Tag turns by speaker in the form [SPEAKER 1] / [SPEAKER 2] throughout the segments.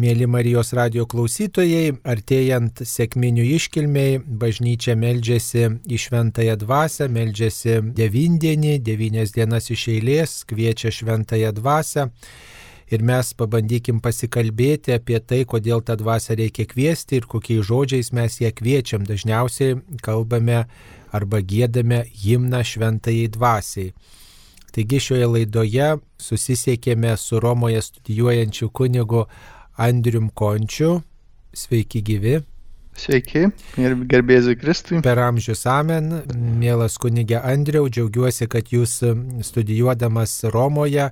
[SPEAKER 1] Mėly Marijos radio klausytojai, artėjant sėkminių iškilmiai, bažnyčia meldžiasi į šventąją dvasę, meldžiasi devindienį, devynias dienas iš eilės, kviečia šventąją dvasę. Ir mes pabandykim pasikalbėti apie tai, kodėl tą dvasę reikia kviesti ir kokiais žodžiais mes ją kviečiam. Dažniausiai kalbame arba gėdame himną šventajai dvasiai. Taigi šioje laidoje susisiekėme su Romoje studijuojančiu kunigu Andrium Končiu. Sveiki gyvi.
[SPEAKER 2] Sveiki ir gerbėsiu Kristui.
[SPEAKER 1] Per amžius amen, mielas kunigė Andriau, džiaugiuosi, kad jūs studijuodamas Romoje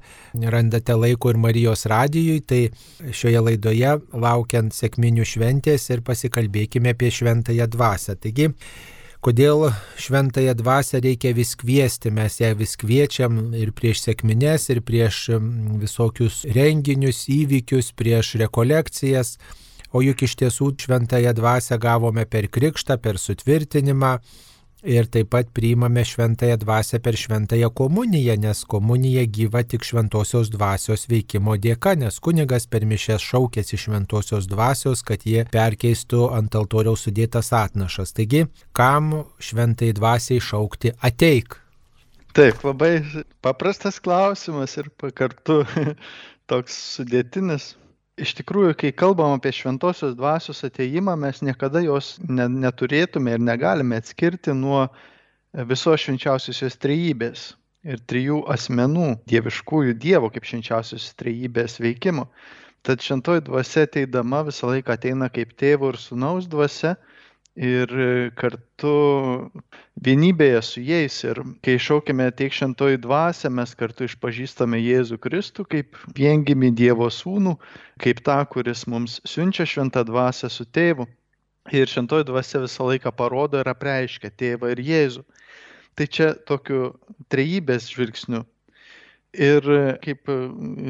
[SPEAKER 1] randate laiko ir Marijos radijui, tai šioje laidoje laukiant sėkminių šventės ir pasikalbėkime apie šventąją dvasę. Taigi, kodėl šventąją dvasę reikia vis kviesti, mes ją vis kviečiam ir prieš sėkmines, ir prieš visokius renginius, įvykius, prieš rekolekcijas, o juk iš tiesų šventąją dvasę gavome per krikštą, per sutvirtinimą, Ir taip pat priimame šventąją dvasę per šventąją komuniją, nes komunija gyva tik šventosios dvasios veikimo dėka, nes kunigas per mišęs šaukėsi šventosios dvasios, kad jie perkeistų ant altoriaus sudėtas atnašas. Taigi, kam šventai dvasiai šaukti ateik?
[SPEAKER 2] Taip, labai paprastas klausimas ir kartu toks sudėtinis iš tikrųjų kai kalbam apie šventosios dvasios atėjimą mes niekada jos ne, neturėtume ir negalime atskirti nuo visos švenčiausiosios trejybės ir trijų asmenų dieviškųjų dievo kaip švenčiausios trejybės veikimo. Tad šventoji dvasia ateidama visą laiką ateina kaip tėvo ir sunaus dvasia ir kartu vienybėje su jais. Ir kai šaukime tiek šentoji dvasia, mes kartu išpažįstame Jėzų Kristų kaip viengimi Dievo sūnų, kaip tą, kuris mums siunčia šventą dvasę su tėvu. Ir šentoji dvasia visą laiką parodo ir apreiškia tėvą ir Jėzų. Tai čia tokiu trejybės žvilgsniu Ir kaip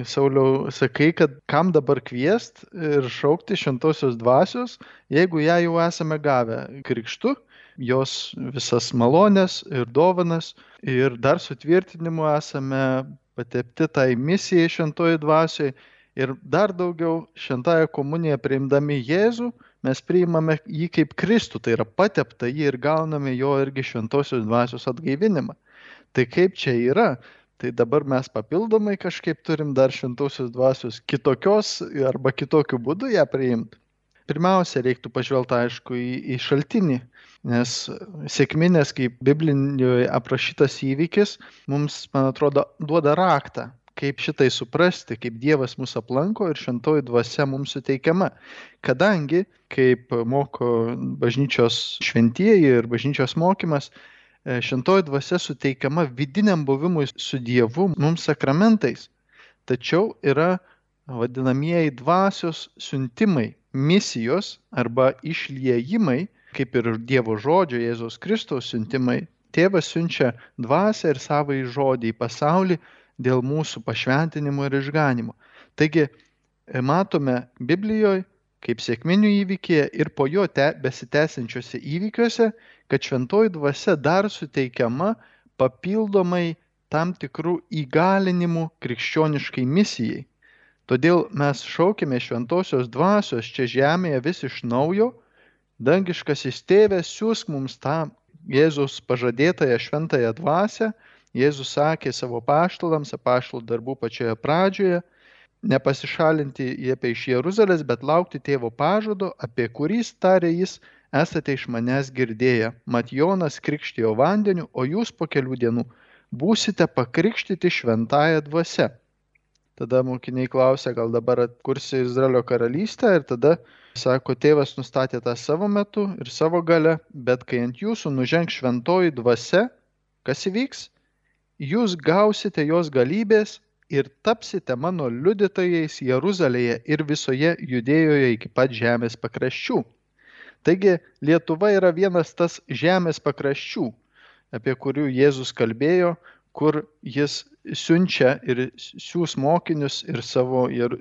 [SPEAKER 2] Sauliau sakai, kad kam dabar kviest ir šaukti šventosios dvasios, jeigu ją jau esame gavę krikštu, jos visas malonės ir dovanas ir dar sutvirtinimu esame patepti tai misijai šventoji dvasiai ir dar daugiau šventąją komuniją priimdami Jėzų, mes priimame jį kaip Kristų, tai yra patepta jį ir gauname jo irgi šventosios dvasios atgaivinimą. Tai kaip čia yra? Tai dabar mes papildomai kažkaip turim dar šventosios dvasios kitokios arba kitokiu būdu ją priimti. Pirmiausia, reiktų pažvelgti, aišku, į, į šaltinį, nes sėkminės, kaip Biblijoje aprašytas įvykis, mums, man atrodo, duoda raktą, kaip šitai suprasti, kaip Dievas mus aplanko ir šventoji dvasia mums suteikiama. Kadangi, kaip moko bažnyčios šventieji ir bažnyčios mokymas, E, šventoji dvasia suteikiama vidiniam buvimui su Dievu mums sakramentais. Tačiau yra vadinamieji dvasios siuntimai, misijos arba išliejimai, kaip ir Dievo žodžio Jėzaus Kristaus siuntimai. Tėvas siunčia dvasę ir savo į žodį į pasaulį dėl mūsų pašventinimo ir išganimo. Taigi e, matome Biblijoje kaip sėkminių įvykėje ir po jo te, besitęsiančiuose įvykiuose, kad šventoji dvasia dar suteikiama papildomai tam tikrų įgalinimų krikščioniškai misijai. Todėl mes šaukime šventosios dvasios čia žemėje vis iš naujo, dangiškasis tėvės siūsk mums tą Jėzus pažadėtąją šventąją dvasę, Jėzus sakė savo paštalams, apaštalų darbų pačioje pradžioje, nepasišalinti jie iš Jeruzalės, bet laukti tėvo pažado, apie kurį tarė jis, esate iš manęs girdėję. Mat Jonas krikštijo vandeniu, o jūs po kelių dienų būsite pakrikštyti šventąją dvasę. Tada mokiniai klausia, gal dabar atkursi Izraelio karalystę ir tada sako, tėvas nustatė tą savo metu ir savo gale, bet kai ant jūsų nuženg šventoji dvasia, kas įvyks? Jūs gausite jos galybės ir tapsite mano liudytojais Jeruzalėje ir visoje judėjoje iki pat žemės pakraščių. Taigi Lietuva yra vienas tas žemės pakraščių, apie kurių Jėzus kalbėjo, kur jis siunčia ir siūs mokinius ir savo ir,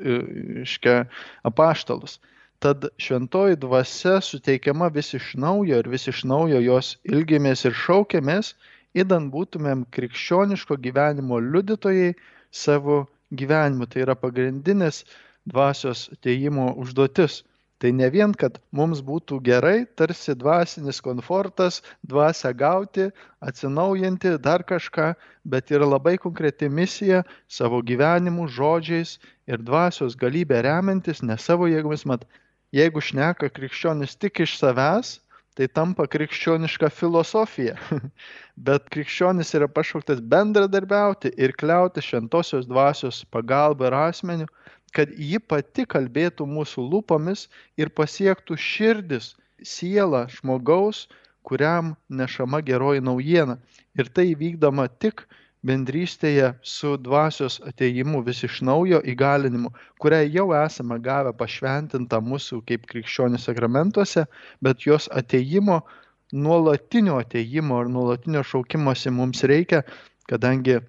[SPEAKER 2] iškia apaštalus. Tad šventoji dvasia suteikiama vis iš naujo ir vis iš naujo jos ilgimės ir šaukėmės, įdant būtumėm krikščioniško gyvenimo liudytojai, savo gyvenimu. Tai yra pagrindinis dvasios teimo užduotis. Tai ne vien, kad mums būtų gerai, tarsi dvasinis komfortas, dvasę gauti, atsinaujinti, dar kažką, bet yra labai konkreti misija savo gyvenimu, žodžiais ir dvasios galybė remiantis, ne savo jėgomis, mat, jeigu šneka krikščionis tik iš savęs, tai tampa krikščioniška filosofija. Bet krikščionis yra pašauktas bendradarbiauti ir kliauti šventosios dvasios pagalba ir asmeniu, kad ji pati kalbėtų mūsų lūpomis ir pasiektų širdis, sielą žmogaus, kuriam nešama geroji naujiena. Ir tai vykdoma tik bendrystėje su dvasios ateimu vis iš naujo įgalinimu, kurią jau esame gavę pašventintą mūsų kaip krikščionių sakramentuose, bet jos ateimo, nuolatinio ateimo ir nuolatinio šaukimosi mums reikia, kadangi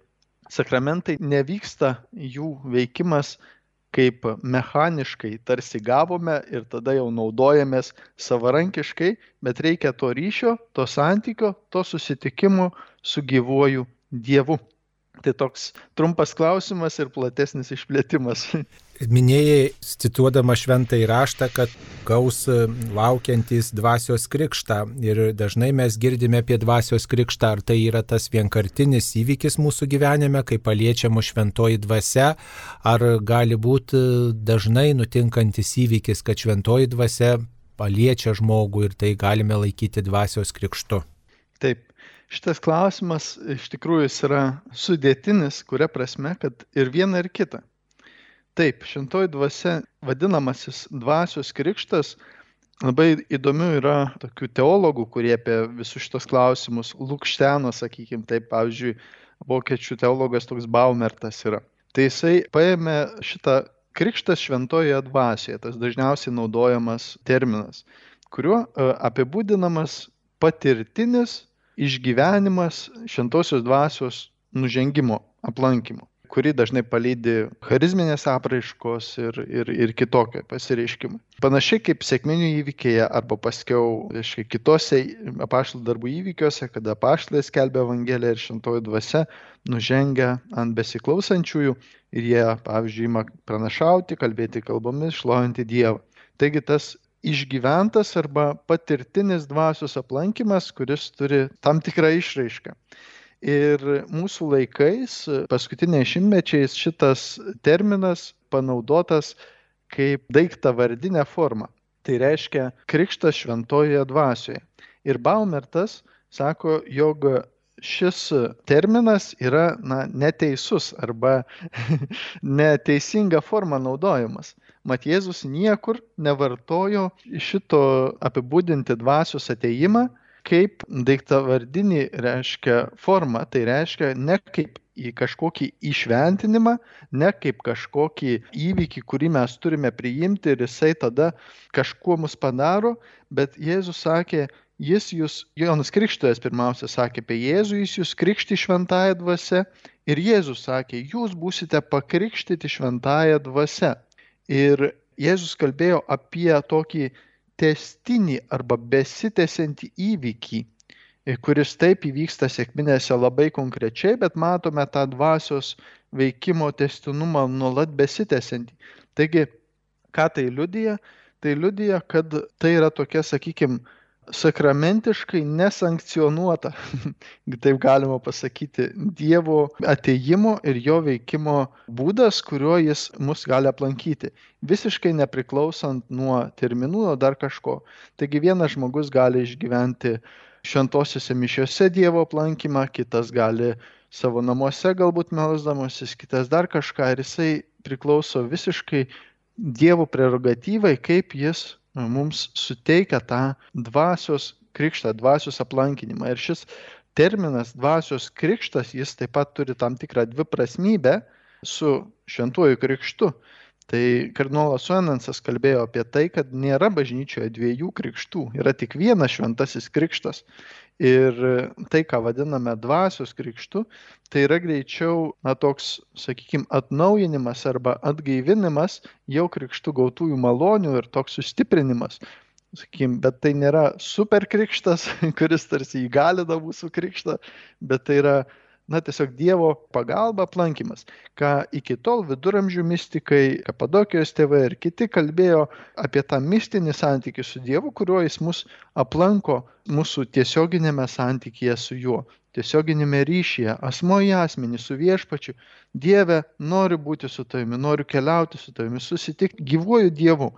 [SPEAKER 2] sakramentai nevyksta jų veikimas kaip mechaniškai tarsi gavome ir tada jau naudojamės savarankiškai, bet reikia to ryšio, to santykio, to susitikimo su gyvuoju Dievu. Tai toks trumpas klausimas ir platesnis išplėtimas.
[SPEAKER 1] Minėjai, cituodama šventą įraštą, kad gaus e, laukiantys dvasios krikštą. Ir dažnai mes girdime apie dvasios krikštą, ar tai yra tas vienkartinis įvykis mūsų gyvenime, kai paliečiama šventoji dvasia, ar gali būti e, dažnai nutinkantis įvykis, kad šventoji dvasia paliečia žmogų ir tai galime laikyti dvasios krikštu.
[SPEAKER 2] Taip, šitas klausimas iš tikrųjų yra sudėtinis, kuria prasme, kad ir viena ir kita. Taip, šventoji dvasia, vadinamasis dvasios krikštas, labai įdomių yra tokių teologų, kurie apie visus šitos klausimus, Lukšteno, sakykime, taip, pavyzdžiui, vokiečių teologas toks Baumertas yra. Tai jisai paėmė šitą krikštas šventojoje dvasioje, tas dažniausiai naudojamas terminas, kuriuo e, apibūdinamas patirtinis išgyvenimas šventosios dvasios nužengimo, aplankimo, kuri dažnai palydi charizminės apraiškos ir, ir, ir kitokio pasireiškimo. Panašiai kaip sėkminių įvykėje arba paskiau, reiškia, kitose apaštalų darbų įvykiuose, kada apaštalai skelbia Evangeliją ir šventoji dvasia nužengia ant besiklausančiųjų ir jie, pavyzdžiui, ima pranašauti, kalbėti kalbomis, šlovinti Dievą. Taigi tas išgyventas arba patirtinis dvasios aplankimas, kuris turi tam tikrą išraišką. Ir mūsų laikais, paskutiniais šimtmečiais, šitas terminas panaudotas kaip daikta vardinė forma. Tai reiškia krikštas šventojoje dvasioje. Ir Baumertas sako, jog šis terminas yra na, neteisus arba neteisinga forma naudojamas. Mat Jėzus niekur nevartojo šito apibūdinti dvasios ateimą kaip daiktavardinį reiškia formą. Tai reiškia ne kaip į kažkokį išventinimą, ne kaip kažkokį įvykį, kurį mes turime priimti ir jisai tada kažkuo mus padaro, bet Jėzus sakė, jis jūs, Jonas Krikštojas pirmiausia sakė apie Jėzų, jis jūs krikšti šventąją dvasę ir Jėzus sakė, jūs būsite pakrikštyti šventąją dvasę. Ir Jėzus kalbėjo apie tokį testinį arba besitęsiantį įvykį, kuris taip įvyksta sėkminėse labai konkrečiai, bet matome tą dvasios veikimo testinumą nuolat besitęsiantį. Taigi, ką tai liudija? Tai liudija, kad tai yra tokia, sakykime, sakramentiškai nesankcionuota, taip galima pasakyti, Dievo ateimo ir jo veikimo būdas, kuriuo jis mus gali aplankyti, visiškai nepriklausant nuo terminų, nuo dar kažko. Taigi vienas žmogus gali išgyventi šventosiuose mišiuose Dievo aplankymą, kitas gali savo namuose galbūt melzdamasis, kitas dar kažką ir jisai priklauso visiškai Dievo prerogatyvai, kaip jis mums suteikia tą dvasios krikštą, dvasios aplankinimą. Ir šis terminas dvasios krikštas, jis taip pat turi tam tikrą dviprasmybę su šventuoju krikštu. Tai kardinolas Suenansas kalbėjo apie tai, kad nėra bažnyčioje dviejų krikštų, yra tik vienas šventasis krikštas. Ir tai, ką vadiname dvasios krikštu, tai yra greičiau, na, toks, sakykime, atnaujinimas arba atgaivinimas jau krikštų gautųjų malonių ir toks sustiprinimas. Sakykim, bet tai nėra super krikštas, kuris tarsi įgalina mūsų krikštą, bet tai yra na, tiesiog Dievo pagalba aplankimas, ką iki tol viduramžių mystikai, Kapadokijos tėvai ir kiti kalbėjo apie tą mistinį santykį su Dievu, kuriuo jis mus aplanko mūsų tiesioginėme santykėje su juo tiesioginėme ryšyje, asmo į asmenį su viešpačiu, Dieve, noriu būti su tavimi, noriu keliauti su tavimi, susitikti gyvuoju Dievu.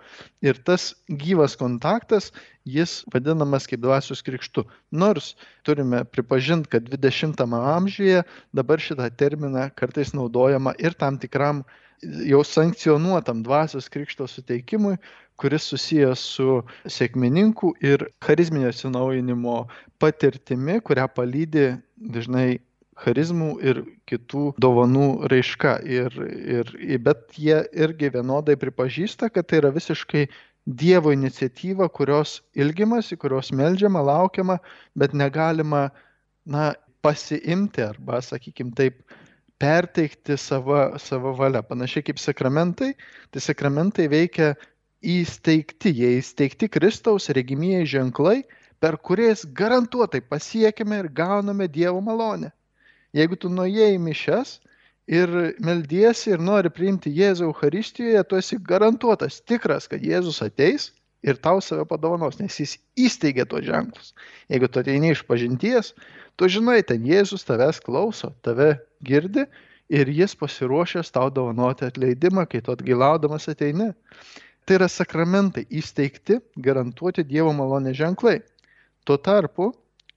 [SPEAKER 2] Ir tas gyvas kontaktas, jis vadinamas kaip dvasios krikštu. Nors turime pripažinti, kad 20-ame amžiuje dabar šitą terminą kartais naudojama ir tam tikram jau sankcionuotam dvasios krikšto suteikimui, kuris susijęs su sėkmininkų ir charizminio atsinaujinimo patirtimi, kurią palydi dažnai charizmų ir kitų dovanų raiška. Ir, ir, bet jie irgi vienodai pripažįsta, kad tai yra visiškai Dievo iniciatyva, kurios ilgimasi, kurios melžiama, laukiama, bet negalima na, pasiimti arba, sakykime taip, perteikti savo, savo valią. Panašiai kaip sakramentai, tai sakramentai veikia įsteigti, jie įsteigti Kristaus regimieji ženklai, per kuriais garantuotai pasiekime ir gauname Dievo malonę. Jeigu tu nuėjai į mišes ir meldiesi ir nori priimti Jėzų Euharistijoje, tu esi garantuotas, tikras, kad Jėzus ateis ir tau save padovanos, nes jis įsteigė tuos ženklus. Jeigu tu ateini iš pažinties, tu žinai, ten Jėzus tavęs klauso, tave girdi ir jis pasiruošęs tau dovanoti atleidimą, kai tu atgailaudamas ateini. Tai yra sakramentai įsteigti, garantuoti Dievo malonės ženklai. Tuo tarpu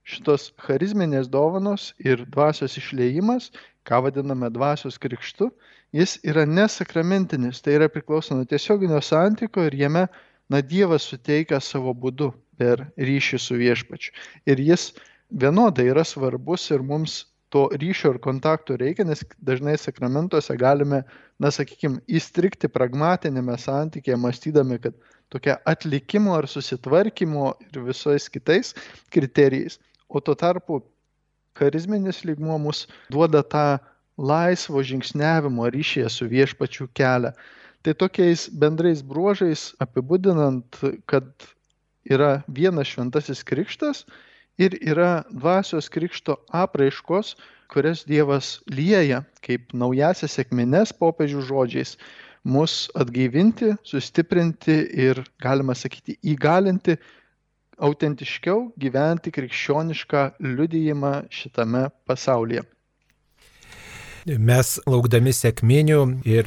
[SPEAKER 2] šitos charizminės dovanos ir dvasios išleimas, ką vadiname dvasios krikštu, jis yra nesakramentinis, tai yra priklauso nuo tiesioginio santykio ir jame, na, Dievas suteikia savo būdu per ryšį su viešpačiu. Ir jis vienodai yra svarbus ir mums to ryšio ir kontakto reikia, nes dažnai sakramentuose galime, na, sakykime, įstrikti pragmatinėme santykėje, mąstydami, kad tokia atlikimo ar susitvarkymo ir visais kitais kriterijais. O tuo tarpu charizminis lygmuo mus duoda tą laisvo žingsniavimo ryšyje su viešpačiu kelią. Tai tokiais bendrais bruožais apibūdinant, kad yra vienas šventasis krikštas, ir yra dvasios krikšto apraiškos, kurias Dievas lieja kaip naujasias sėkmines popiežių žodžiais, mus atgaivinti, sustiprinti ir, galima sakyti, įgalinti autentiškiau gyventi krikščionišką liudijimą šitame pasaulyje.
[SPEAKER 1] Mes laukdami sėkminių ir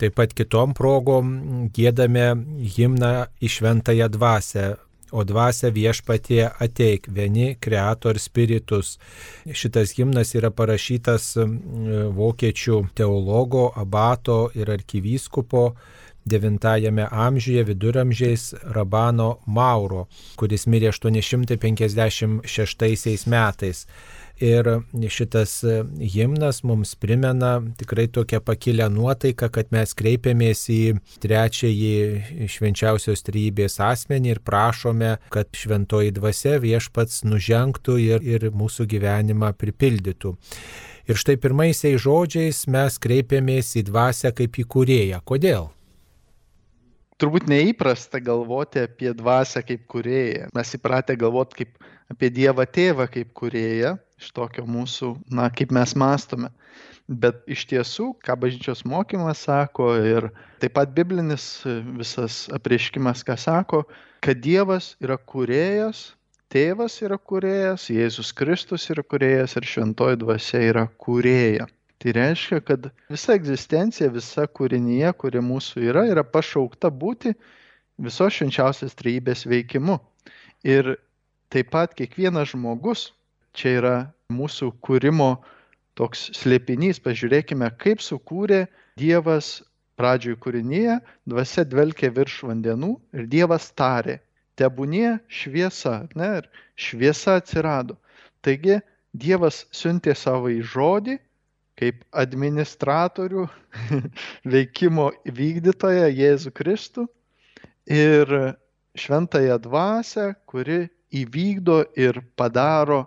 [SPEAKER 1] taip pat kitom progom gėdame himną į šventąją dvasę o dvasia viešpatie ateik, vieni kreator spiritus. Šitas himnas yra parašytas vokiečių teologo, abato ir arkivyskupo 9-ame amžiuje viduramžiais Rabano Mauro, kuris mirė 856 metais. Ir šitas himnas mums primena tikrai tokią pakilę nuotaiką, kad mes kreipiamės į trečiąjį švenčiausios trybės asmenį ir prašome, kad šventoji dvasia viešpats nužengtų ir, ir mūsų gyvenimą pripildytų. Ir štai pirmaisiais žodžiais mes kreipiamės į dvasę kaip į kūrėją. Kodėl?
[SPEAKER 2] turbūt neįprasta galvoti apie dvasę kaip kurėją. Mes įpratę galvoti kaip apie Dievą tėvą kaip kurėją, iš tokio mūsų, na, kaip mes mastome. Bet iš tiesų, ką bažnyčios mokymas sako ir taip pat biblinis visas apreiškimas, ką sako, kad Dievas yra kurėjas, tėvas yra kurėjas, Jėzus Kristus yra kurėjas ir šventoji dvasia yra kurėja. Tai reiškia, kad visa egzistencija, visa kūrinyje, kuri mūsų yra, yra pašaukta būti visos švenčiausios trejybės veikimu. Ir taip pat kiekvienas žmogus čia yra mūsų kūrimo toks slėpinys. Pažiūrėkime, kaip sukūrė Dievas pradžioj kūrinyje, dvasia dvelkė virš vandenų ir Dievas tarė, tebūnie šviesa, ne, ir šviesa atsirado. Taigi Dievas siuntė savo į žodį kaip administratorių veikimo vykdytoją Jėzų Kristų ir šventąją dvasę, kuri įvykdo ir padaro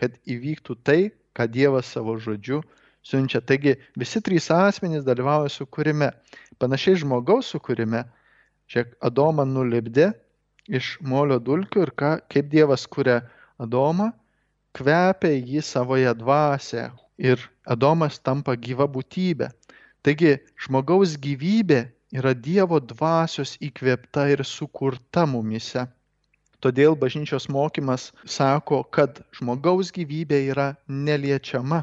[SPEAKER 2] kad įvyktų tai, ką Dievas savo žodžiu siunčia. Taigi visi trys asmenys dalyvauja sukūrime. Panašiai žmogaus sukūrime, čia Adomą nulipdė iš molio dulkių ir ką, kaip Dievas kuria Adomą, kvepia jį savoje dvasę, ir Adomas tampa gyva būtybė. Taigi žmogaus gyvybė yra Dievo dvasios įkvėpta ir sukurta mumise. Todėl bažnyčios mokymas sako, kad žmogaus gyvybė yra neliečiama,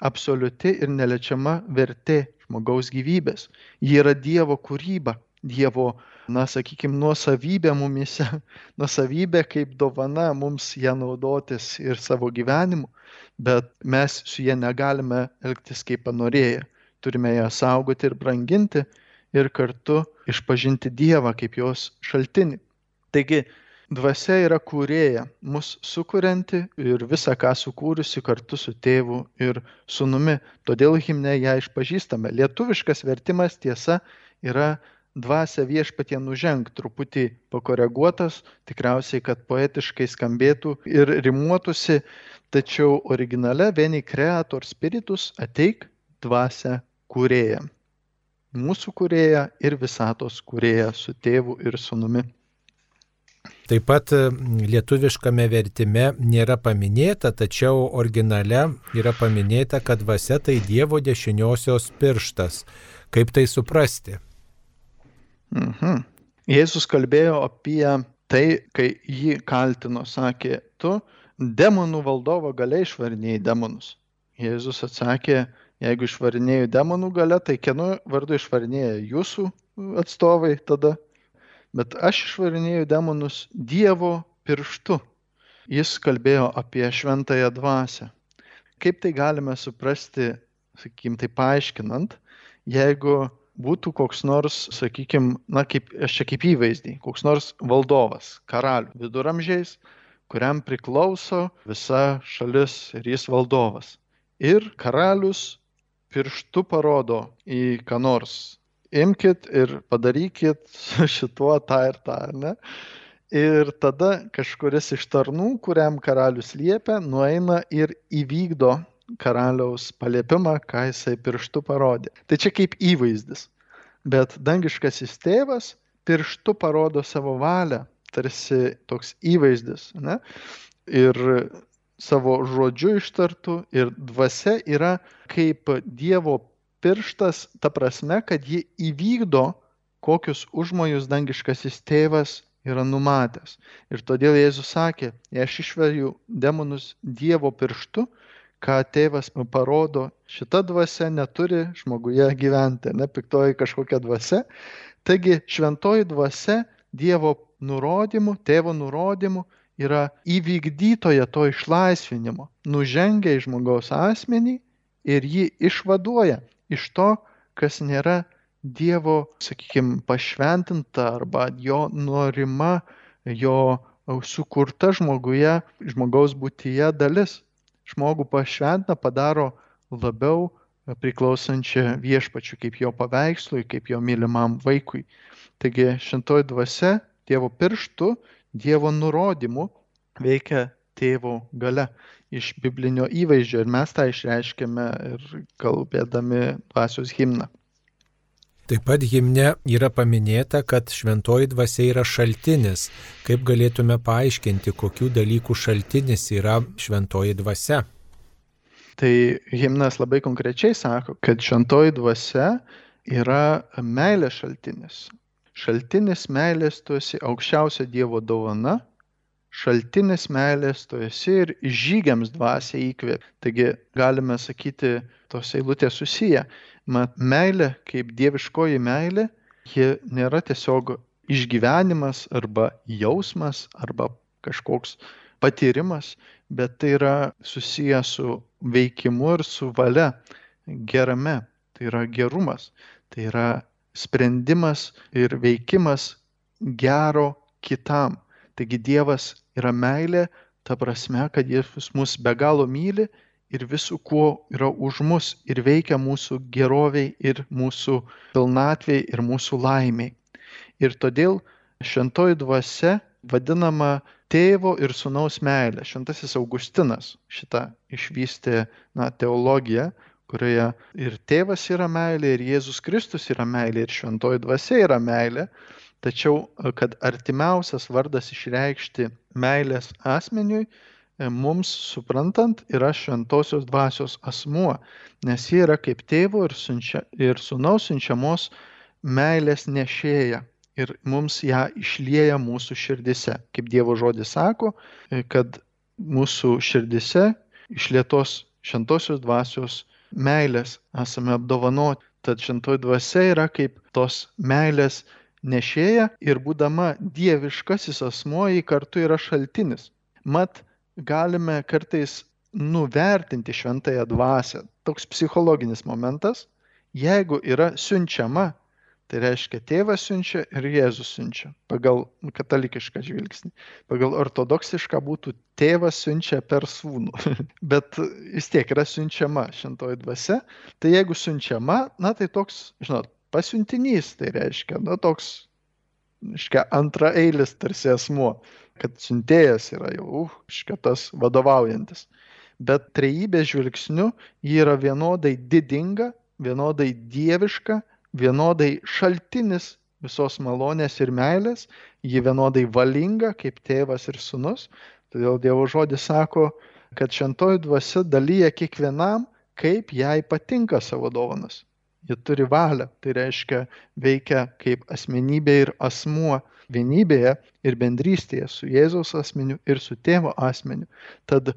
[SPEAKER 2] absoliuti ir neliečiama vertė žmogaus gyvybės. Ji yra Dievo kūryba, Dievo, na, sakykime, nuosavybė mumise, nuosavybė kaip dovana mums ją naudotis ir savo gyvenimu, bet mes su ją negalime elgtis kaip panorėję. Turime ją saugoti ir branginti ir kartu išpažinti Dievą kaip jos šaltinį. Taigi, dvasia yra kūrėja, mus sukurianti ir visą ką sukūrusi kartu su tėvu ir sunumi. Todėl himne ją išpažįstame. Lietuviškas vertimas tiesa yra dvasią viešpatie nuženk truputį pakoreguotas, tikriausiai, kad poetiškai skambėtų ir rimuotųsi, tačiau originale vieni creator spiritus ateik dvasią kūrėją. Mūsų kūrėja ir visatos kūrėja su tėvu ir sunumi.
[SPEAKER 1] Taip pat lietuviškame vertime nėra paminėta, tačiau originale yra paminėta, kad dvasia tai Dievo dešiniosios pirštas. Kaip tai suprasti?
[SPEAKER 2] Mhm. Jėzus kalbėjo apie tai, kai jį kaltino, sakė, tu demonų valdovo galiai išvarinėjai demonus. Jėzus atsakė, jeigu išvarinėjai demonų gale, tai kieno vardu išvarinėja jūsų atstovai tada. Bet aš išvarinėjau demonus Dievo pirštu. Jis kalbėjo apie šventąją dvasę. Kaip tai galime suprasti, sakykim, tai paaiškinant, jeigu būtų koks nors, sakykime, na, kaip, aš čia kaip įvaizdį, koks nors valdovas, karalių viduramžiais, kuriam priklauso visa šalis ir jis valdovas. Ir karalius pirštu parodo į ką nors. Imkit ir padarykit su šituo tą ir tą, ne? Ir tada kažkuris iš tarnų, kuriam karalius liepia, nueina ir įvykdo karaliaus paliepimą, ką jisai pirštu parodė. Tai čia kaip įvaizdis. Bet dangiškasis tėvas pirštu parodo savo valią, tarsi toks įvaizdis. Ne? Ir savo žodžiu ištartų ir dvasia yra kaip Dievo pirštas, ta prasme, kad ji įvykdo, kokius užmojus dangiškasis tėvas yra numatęs. Ir todėl Jėzus sakė, jei aš išveju demonus Dievo pirštu, ką tėvas parodo, šita dvasia neturi žmoguje gyventi, ne piktoji kažkokia dvasia. Taigi šventoji dvasia Dievo nurodymu, tėvo nurodymu yra įvykdytoja to išlaisvinimo, nužengia į žmogaus asmenį ir jį išvaduoja iš to, kas nėra Dievo, sakykime, pašventinta arba jo norima, jo sukurta žmoguje, žmogaus būtyje dalis žmogų pašventina, padaro labiau priklausančią viešpačiu, kaip jo paveikslui, kaip jo mylimam vaikui. Taigi šintoji dvasia Dievo pirštų, Dievo nurodymų veikia tėvo gale iš biblinio įvaizdžio ir mes tą išreiškėme ir kalbėdami dvasios himną.
[SPEAKER 1] Taip pat himne yra paminėta, kad šventoji dvasia yra šaltinis. Kaip galėtume paaiškinti, kokių dalykų šaltinis yra šventoji dvasia?
[SPEAKER 2] Tai himnas labai konkrečiai sako, kad šventoji dvasia yra meilės šaltinis. Šaltinis meilės tu esi aukščiausia Dievo dovana, šaltinis meilės tu esi ir žygiams dvasia įkvėp. Taigi galime sakyti, tos eilutės susiję Mat, meilė kaip dieviškoji meilė, ji nėra tiesiog išgyvenimas arba jausmas arba kažkoks patyrimas, bet tai yra susijęs su veikimu ir su valia gerame. Tai yra gerumas, tai yra sprendimas ir veikimas gero kitam. Taigi Dievas yra meilė, ta prasme, kad Jis mus be galo myli ir visu, kuo yra už mus ir veikia mūsų geroviai ir mūsų pilnatviai ir mūsų laimiai. Ir todėl šventoji dvasia vadinama tėvo ir sunaus meilė. Šventasis Augustinas šitą išvystė na, teologiją, kurioje ir tėvas yra meilė, ir Jėzus Kristus yra meilė, ir šventoji dvasia yra meilė. Tačiau, kad artimiausias vardas išreikšti meilės asmeniui e, mums suprantant yra šventosios dvasios asmuo, nes ji yra kaip tėvo ir, siunčia, ir sunaus siunčiamos meilės nešėja ir mums ją išlieja mūsų širdise. Kaip Dievo žodis sako, e, kad mūsų širdise išlietos šventosios dvasios meilės esame apdovanoti. Tad šventoji dvasia yra kaip tos meilės nešėja ir būdama dieviškasis asmuo jį kartu yra šaltinis. Mat, galime kartais nuvertinti šventąją dvasę. Toks psichologinis momentas, jeigu yra siunčiama, tai reiškia tėvas siunčia ir Jėzus siunčia, pagal katalikišką žvilgsnį. Pagal ortodoksišką būtų tėvas siunčia per sūnų, bet vis tiek yra siunčiama šventoji dvasia. Tai jeigu siunčiama, na tai toks, žinot, pasiuntinys, tai reiškia, na toks, reiškia, antraeilis tarsi asmuo, kad siuntėjas yra jau, reiškia, tas vadovaujantis. Bet trejybės žvilgsniu ji yra vienodai didinga, vienodai dieviška, vienodai šaltinis visos malonės ir meilės, ji vienodai valinga kaip tėvas ir sunus. Todėl Dievo žodis sako, kad šentoji dvasia dalyja kiekvienam, kaip jai patinka savo dovanas jie turi valią, tai reiškia veikia kaip asmenybė ir asmuo vienybėje ir bendrystėje su Jėzaus asmeniu ir su tėvo asmeniu. Tad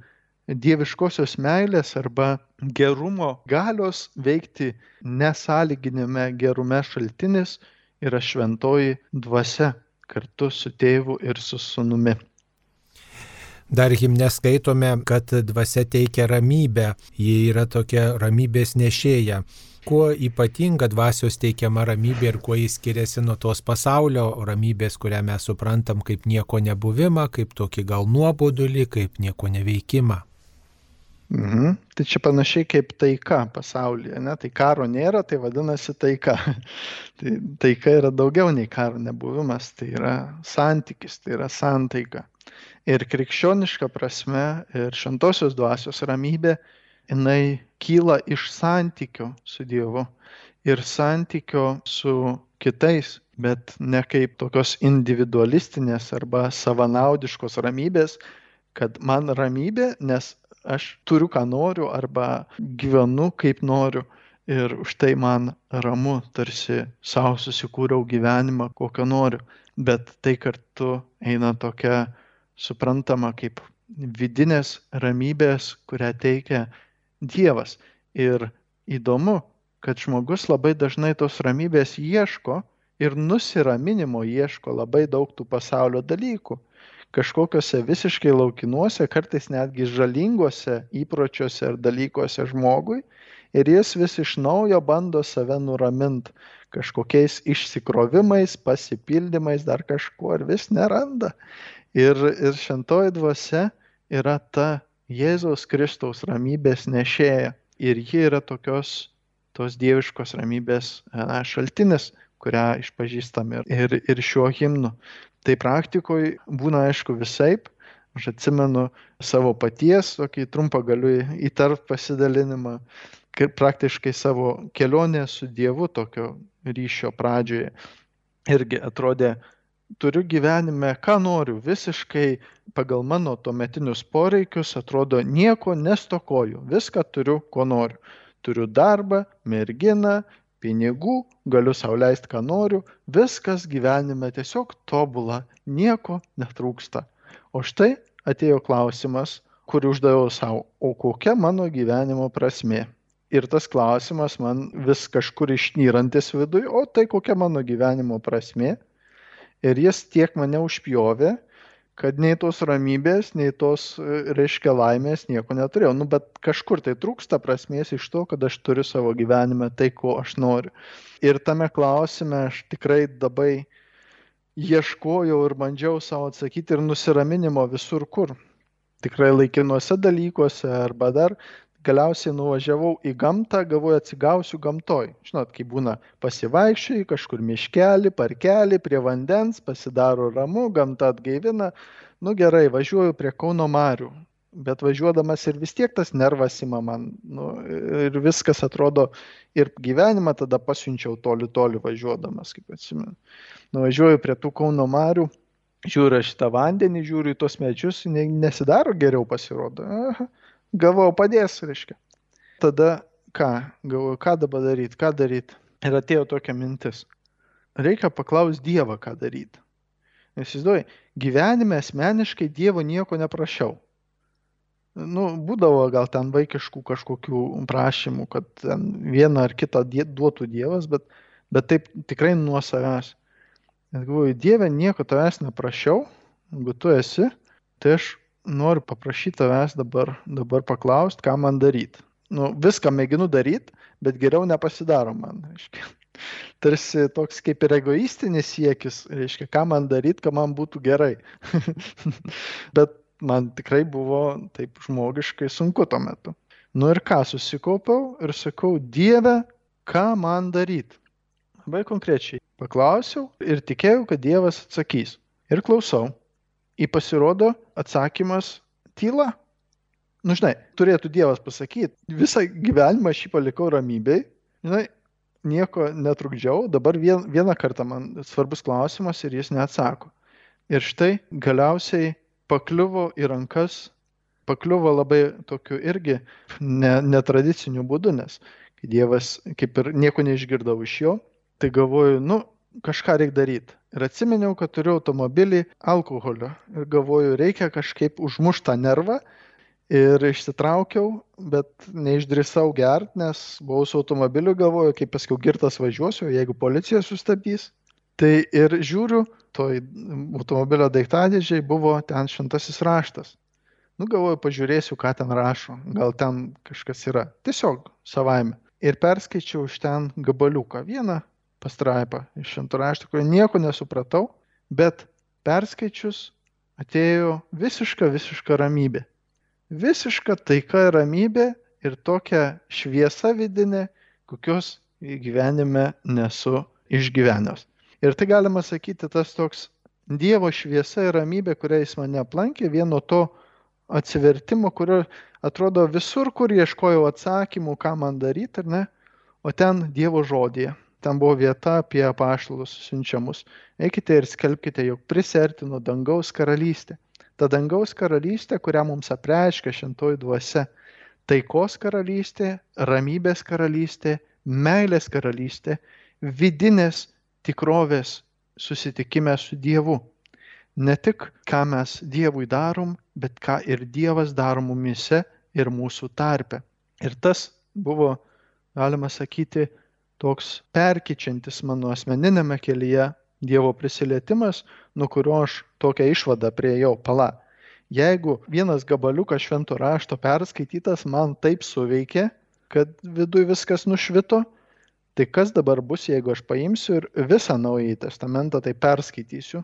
[SPEAKER 2] dieviškosios meilės arba gerumo galios veikti nesąlyginėme gerume šaltinis yra šventoji dvasia kartu su tėvu ir su sunumi.
[SPEAKER 1] Dar himne skaitome, kad dvasia teikia ramybę, ji yra tokia ramybės nešėja kuo ypatinga dvasios teikiama ramybė ir kuo jis skiriasi nuo tos pasaulio ramybės, kurią mes suprantam kaip nieko nebuvimą, kaip tokį gal nuobodulį, kaip nieko neveikimą.
[SPEAKER 2] Mhm. Tai čia panašiai kaip taika pasaulyje, ne? tai karo nėra, tai vadinasi taika. tai taika yra daugiau nei karo nebuvimas, tai yra santykis, tai yra santaika. Ir krikščioniška prasme ir šventosios dvasios ramybė jinai kyla iš santykio su Dievu ir santykio su kitais, bet ne kaip tokios individualistinės arba savanaudiškos ramybės, kad man ramybė, nes aš turiu, ką noriu arba gyvenu kaip noriu ir už tai man ramu, tarsi savo susikūriau gyvenimą, kokio noriu. Bet tai kartu eina tokia suprantama kaip vidinės ramybės, kurią teikia Dievas. Ir įdomu, kad žmogus labai dažnai tos ramybės ieško ir nusiraminimo ieško labai daug tų pasaulio dalykų. Kažkokiuose visiškai laukinuose, kartais netgi žalinguose įpročiuose ar dalykuose žmogui. Ir jis vis iš naujo bando save nuraminti kažkokiais išsikrovimais, pasipildymais, dar kažkuo ir vis neranda. Ir, ir šentoji dvasia yra ta Jėzaus Kristaus ramybės nešėja. Ir ji yra tokios tos dieviškos ramybės šaltinis, kurią išpažįstam ir, ir, ir šiuo himnu. Tai praktikoje būna aišku visaip. Aš atsimenu savo paties, tokį trumpą galiu įtart pasidalinimą, praktiškai savo kelionę su Dievu tokio ryšio pradžioje. Irgi atrodė, turiu gyvenime, ką noriu, visiškai pagal mano tuometinius poreikius, atrodo, nieko nestokoju, viską turiu, ko noriu. Turiu darbą, merginą, pinigų, galiu sauliaisti, ką noriu, viskas gyvenime tiesiog tobula, nieko netrūksta. O štai atėjo klausimas, kurį uždaviau savo, o kokia mano gyvenimo prasme? Ir tas klausimas man vis kažkur išnyrantis viduje, o tai kokia mano gyvenimo prasme? Ir jis tiek mane užpjovė, kad nei tos ramybės, nei tos, e, reiškia, laimės nieko neturėjau. Nu, bet kažkur tai trūksta prasmės iš to, kad aš turiu savo gyvenime tai, ko aš noriu. Ir tame klausime aš tikrai labai ieškojau ir bandžiau savo atsakyti ir nusiraminimo visur kur. Tikrai laikinuose dalykuose arba dar galiausiai nuvažiavau į gamtą, galvoju atsigausiu gamtoj. Žinot, kai būna pasivaikščiai kažkur miškelį, parkelį, prie vandens, pasidaro ramu, gamta atgaivina. Nu gerai, važiuoju prie Kauno Marių. Bet važiuodamas ir vis tiek tas nervas ima man. Nu, ir viskas atrodo, ir gyvenimą tada pasiunčiau toli, toli važiuodamas, kaip atsimenu. Nuvažiuoju prie tų Kauno Marių žiūriu šitą vandenį, žiūriu į tos medžius, nesidaro geriau pasirodo. Aha, gavau padės, reiškia. Tada ką, galvoju, ką dabar daryti, ką daryti. Ir atėjo tokia mintis. Reikia paklausti Dievą, ką daryti. Nes įsivaizduoju, gyvenime asmeniškai Dievo nieko neprašiau. Nu, būdavo gal ten vaikiškų kažkokių prašymų, kad vieną ar kitą duotų Dievas, bet, bet taip tikrai nuo savęs. Nes galvoju, Dieve, nieko tavęs neprašiau, jeigu tu esi, tai aš noriu paprašyti tavęs dabar, dabar paklausti, ką man daryti. Nu, viską mėginu daryti, bet geriau nepasidaro man. Reiškia. Tarsi toks kaip ir egoistinis siekis, reiškia, ką man daryti, kad man būtų gerai. bet man tikrai buvo taip žmogiškai sunku tuo metu. Nu ir ką, susikaupiau ir sakau, Dieve, ką man daryti? Labai konkrečiai. Paklausiau ir tikėjau, kad Dievas atsakys. Ir klausau. Į pasirodo atsakymas tyla. Nu, žinai, turėtų Dievas pasakyti, visą gyvenimą aš jį palikau ramybei, žinai, nieko netrukdžiau, dabar vien, vieną kartą man svarbus klausimas ir jis neatsako. Ir štai galiausiai pakliuvo į rankas, pakliuvo labai tokiu irgi ne, netradiciniu būdu, nes Dievas kaip ir nieko neišgirdau iš jo, tai galvoju, nu, kažką reikia daryti. Ir atsiminiau, kad turiu automobilį alkoholio. Ir galvoju, reikia kažkaip užmuštą nervą. Ir išsitraukiau, bet neišdrįsau gert, nes buvau su automobiliu, galvoju, kaip paskui girtas važiuosiu, jeigu policija sustabdys. Tai ir žiūriu, toj automobilio daiktadėžiai buvo ten šventasis raštas. Nu, galvoju, pažiūrėsiu, ką ten rašo, gal ten kažkas yra. Tiesiog savaime. Ir perskaičiau iš ten gabaliuką. Vieną pastraipą iš švento rašto, kurio nieko nesupratau, bet perskaičius atėjo visiška, visiška ramybė. Visiška taika ir ramybė ir tokia šviesa vidinė, kokios gyvenime nesu išgyvenęs. Ir tai galima sakyti, tas toks Dievo šviesa ir ramybė, kuria jis mane aplankė, vieno to atsivertimo, kurio atrodo visur, kur ieškojau atsakymų, ką man daryti, ar ne, o ten Dievo žodėje ten buvo vieta apie apaštalus siunčiamus. Eikite ir skelbkite, jog prisertino dangaus karalystė. Ta dangaus karalystė, kurią mums apreiškia šintoji dvasia. Taikos karalystė, ramybės karalystė, meilės karalystė, vidinės tikrovės susitikime su Dievu. Ne tik, ką mes Dievui darom, bet ką ir Dievas daro mumise ir mūsų tarpe. Ir tas buvo, galima sakyti, toks perkyčiantis mano asmeninėme kelyje Dievo prisilietimas, nuo kurio aš tokią išvadą priejau. Pala, jeigu vienas gabaliukas švento rašto perskaitytas man taip suveikė, kad viduj viskas nušvito, tai kas dabar bus, jeigu aš paimsiu ir visą Naująjį Testamentą tai perskaitysiu?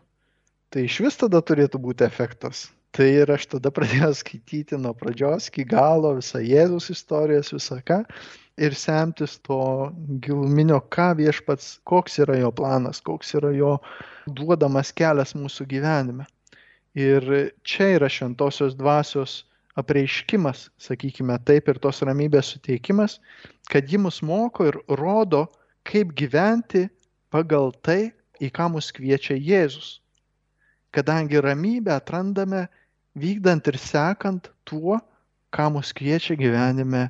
[SPEAKER 2] Tai iš vis tada turėtų būti efektas. Tai ir aš tada pradėjau skaityti nuo pradžios iki galo visą Jėzus istorijas, visą ką ir semtis to giluminio, ką viešpats, koks yra jo planas, koks yra jo duodamas kelias mūsų gyvenime. Ir čia yra šventosios dvasios apreiškimas, sakykime taip, ir tos ramybės suteikimas, kad ji mus moko ir rodo, kaip gyventi pagal tai, į ką mus kviečia Jėzus. Kadangi ramybę atrandame vykdant ir sekant tuo, ką mus kviečia gyvenime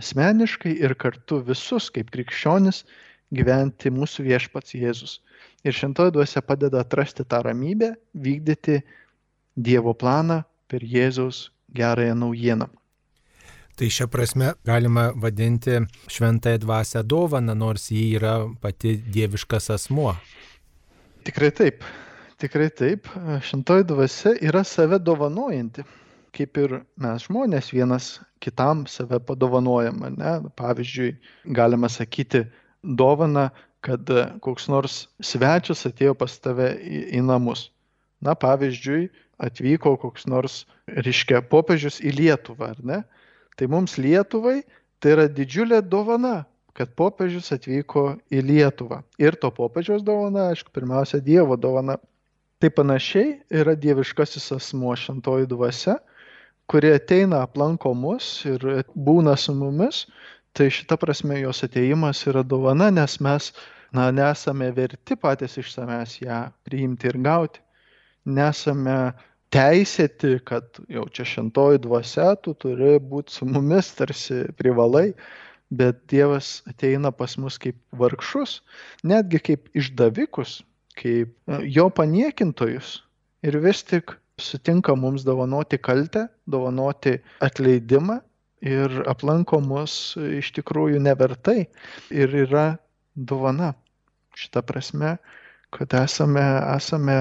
[SPEAKER 2] asmeniškai ir kartu visus kaip krikščionis gyventi mūsų viešpats Jėzus. Ir šintoji dvasia padeda atrasti tą ramybę, vykdyti Dievo planą per Jėzaus gerąją naujieną.
[SPEAKER 1] Tai šią prasme galima vadinti šventąją dvasę dovaną, nors ji yra pati dieviškas asmuo.
[SPEAKER 2] Tikrai taip. Tikrai taip, šintoji dvasia yra save dovanojanti. Kaip ir mes žmonės vienas kitam save padovanojam. Ne? Pavyzdžiui, galima sakyti dovana, kad koks nors svečias atėjo pas tave į, į namus. Na, pavyzdžiui, atvyko koks nors, reiškia, popiežius į Lietuvą, ar ne? Tai mums Lietuvai tai yra didžiulė dovana, kad popiežius atvyko į Lietuvą. Ir to popiežiaus dovana, aišku, pirmiausia, Dievo dovana. Tai panašiai yra dieviškasis asmuo šventoji dvasia, kuri ateina aplanko mus ir būna su mumis. Tai šita prasme jos ateimas yra dovana, nes mes na, nesame verti patys iš savęs ją priimti ir gauti. nesame teisėti, kad jau čia šentoji dvasia, tu turi būti su mumis tarsi privalai, bet Dievas ateina pas mus kaip vargšus, netgi kaip išdavikus, kaip e, jo paniekintojus ir vis tik sutinka mums dovanoti kaltę, dovanoti atleidimą ir aplanko mus iš tikrųjų nevertai ir yra dovana. Šitą prasme, kad esame, esame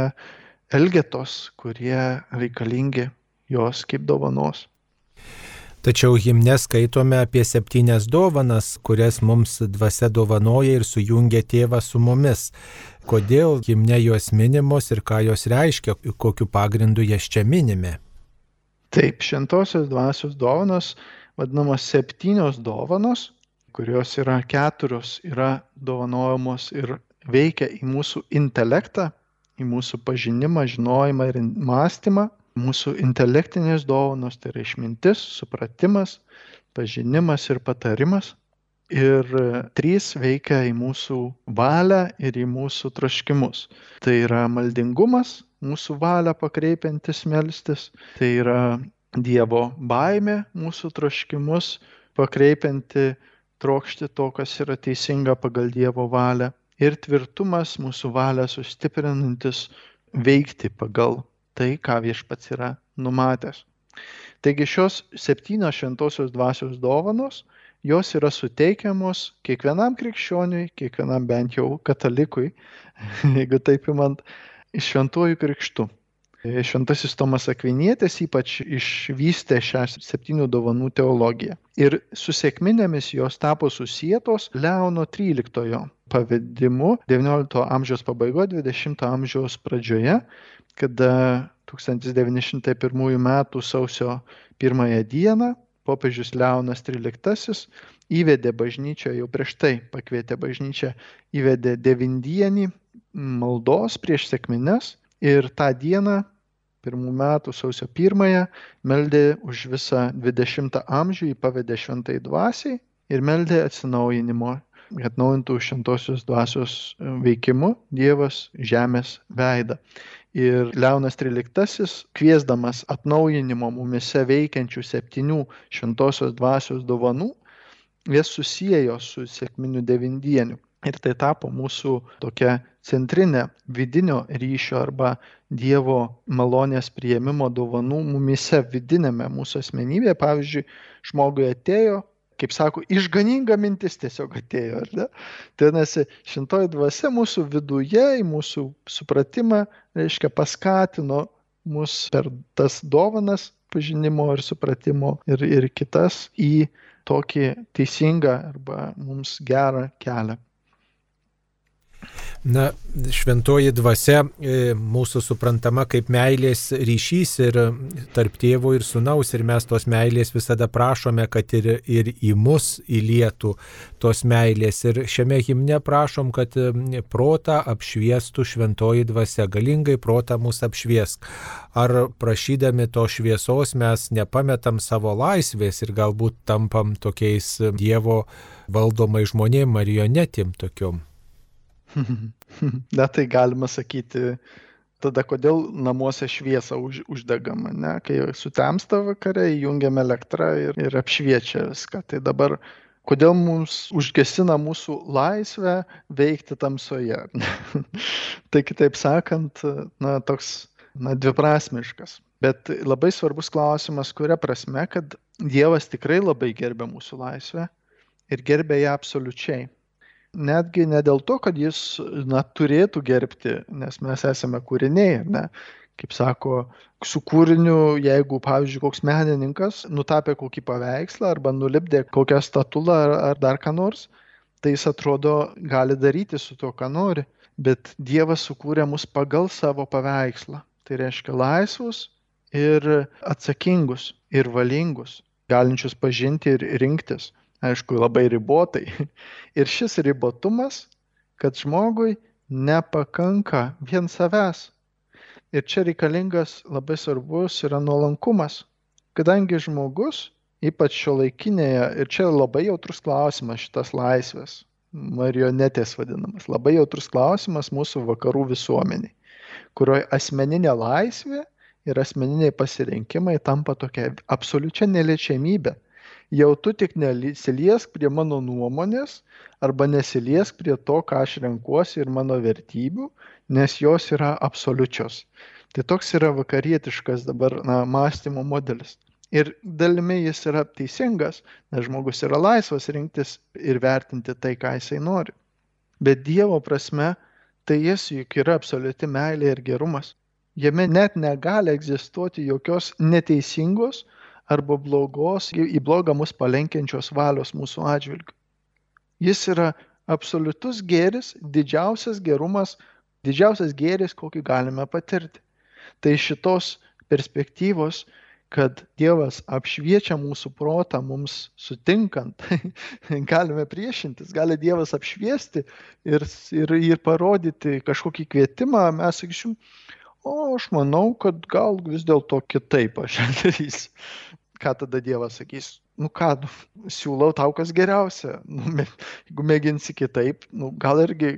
[SPEAKER 2] elgetos, kurie reikalingi jos kaip dovanos.
[SPEAKER 1] Tačiau himne skaitome apie septynias dovanas, kurias mums dvasia dovanoja ir sujungia tėvą su mumis. Kodėl himne jos minimos ir ką jos reiškia, kokiu pagrindu jas čia minime?
[SPEAKER 2] Taip, šventosios dvasios dovanos, vadinamos septynios dovanos, kurios yra keturios, yra dovanojamos ir veikia į mūsų intelektą, į mūsų pažinimą, žinojimą ir mąstymą mūsų intelektinės dovanos, tai yra išmintis, supratimas, pažinimas ir patarimas. Ir trys veikia į mūsų valią ir į mūsų troškimus. Tai yra maldingumas, mūsų valią pakreipiantis melstis, tai yra Dievo baime, mūsų troškimus pakreipianti trokšti to, kas yra teisinga pagal Dievo valią. Ir tvirtumas mūsų valią sustiprinantis veikti pagal tai, ką viešpats yra numatęs. Taigi šios septynios šventosios dvasios dovanos, jos yra suteikiamos kiekvienam krikščioniui, kiekvienam bent jau katalikui, jeigu taip įmant, šventuoju krikštu. Šventasis Tomas Akvinėtis ypač išvystė šią septynių dovanų teologiją. Ir su sėkminėmis jos tapo susijėtos Leono XIII pavedimu XIX amžiaus pabaigoje, XX amžiaus pradžioje, kada 1901 m. sausio 1 dieną popiežius Leonas XIII įvedė bažnyčią, jau prieš tai pakvietė bažnyčią, įvedė devindienį maldos prieš sėkmines ir tą dieną, pirmų metų sausio pirmąją, meldė už visą 20 amžių, jį pavedė šventai dvasiai ir meldė atsinaujinimo, atnaujintų šventosios dvasios veikimu Dievas žemės veidą. Ir Leonas XIII, kviesdamas atnaujinimo mumise veikiančių septynių šventosios dvasios dovanų, jas susijėjo su sėkminiu devindieniu. Ir tai tapo mūsų tokia centrinė vidinio ryšio arba Dievo malonės prieimimo dovanų mumise vidinėme mūsų asmenybėje. Pavyzdžiui, žmogui atėjo kaip sako, išganinga mintis tiesiog atėjo, ar ne? Nesi, šintoji dvasia mūsų viduje, į mūsų supratimą, reiškia, paskatino mus per tas dovanas pažinimo ir supratimo ir, ir kitas į tokį teisingą arba mums gerą kelią.
[SPEAKER 1] Na, šventoji dvasia e, mūsų suprantama kaip meilės ryšys ir tarp tėvo ir sunaus ir mes tos meilės visada prašome, kad ir, ir į mus įlietų tos meilės. Ir šiame himne prašom, kad e, protą apšviestų šventoji dvasia, galingai protą mus apšviesk. Ar prašydami to šviesos mes nepametam savo laisvės ir galbūt tampam tokiais Dievo valdomai žmonėm, marionetėm tokiom.
[SPEAKER 2] Na tai galima sakyti, tada kodėl namuose šviesa už, uždegama, ne? kai sutemsta vakare, įjungiam elektrą ir, ir apšviečia viską. Tai dabar kodėl mums užgesina mūsų laisvę veikti tamsoje. tai kitaip sakant, na, toks na, dviprasmiškas. Bet labai svarbus klausimas, kuria prasme, kad Dievas tikrai labai gerbia mūsų laisvę ir gerbia ją absoliučiai netgi ne dėl to, kad jis na, turėtų gerbti, nes mes esame kūriniai, ne? Kaip sako, su kūriniu, jeigu, pavyzdžiui, koks menininkas nutapė kokį paveikslą arba nulipdė kokią statulą ar, ar dar ką nors, tai jis atrodo gali daryti su to, ką nori, bet Dievas sukūrė mus pagal savo paveikslą. Tai reiškia laisvus ir atsakingus ir valingus, galinčius pažinti ir rinktis aišku, labai ribotai. Ir šis ribotumas, kad žmogui nepakanka vien savęs. Ir čia reikalingas labai svarbus yra nuolankumas, kadangi žmogus, ypač šio laikinėje, ir čia labai jautrus klausimas šitas laisvės, marionetės vadinamas, labai jautrus klausimas mūsų vakarų visuomeniai. kurioje asmeninė laisvė ir asmeniniai pasirinkimai tampa tokia absoliučia neliečiamybė. Jau tu tik nesiliesk prie mano nuomonės arba nesiliesk prie to, ką aš renkuosi ir mano vertybių, nes jos yra absoliučios. Tai toks yra vakarietiškas dabar na, mąstymo modelis. Ir dalimi jis yra teisingas, nes žmogus yra laisvas rinktis ir vertinti tai, ką jisai nori. Bet Dievo prasme, tai jis juk yra absoliuti meilė ir gerumas. Jame net negali egzistuoti jokios neteisingos arba blogos, į blogą mus palenkiančios valios mūsų atžvilgių. Jis yra absoliutus gėris, didžiausias gerumas, didžiausias gėris, kokį galime patirti. Tai šitos perspektyvos, kad Dievas apšviečia mūsų protą mums sutinkant, galime priešintis, gali Dievas apšviesti ir, ir, ir parodyti kažkokį kvietimą, mes sakysim, o aš manau, kad gal vis dėlto kitaip aš darysiu. Ką tada Dievas sakys? Nu ką, nu, siūlau tau kas geriausia. Nu, me, jeigu mėginsi kitaip, nu, gal irgi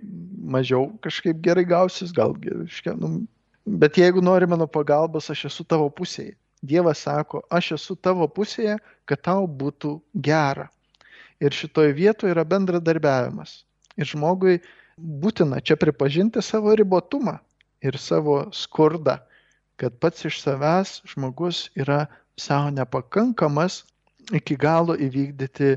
[SPEAKER 2] mažiau kažkaip gerai gausis, gal geriškia. Nu, bet jeigu nori mano pagalbos, aš esu tavo pusėje. Dievas sako, aš esu tavo pusėje, kad tau būtų gera. Ir šitoje vietoje yra bendradarbiavimas. Ir žmogui būtina čia pripažinti savo ribotumą ir savo skurdą, kad pats iš savęs žmogus yra savo nepakankamas iki galo įvykdyti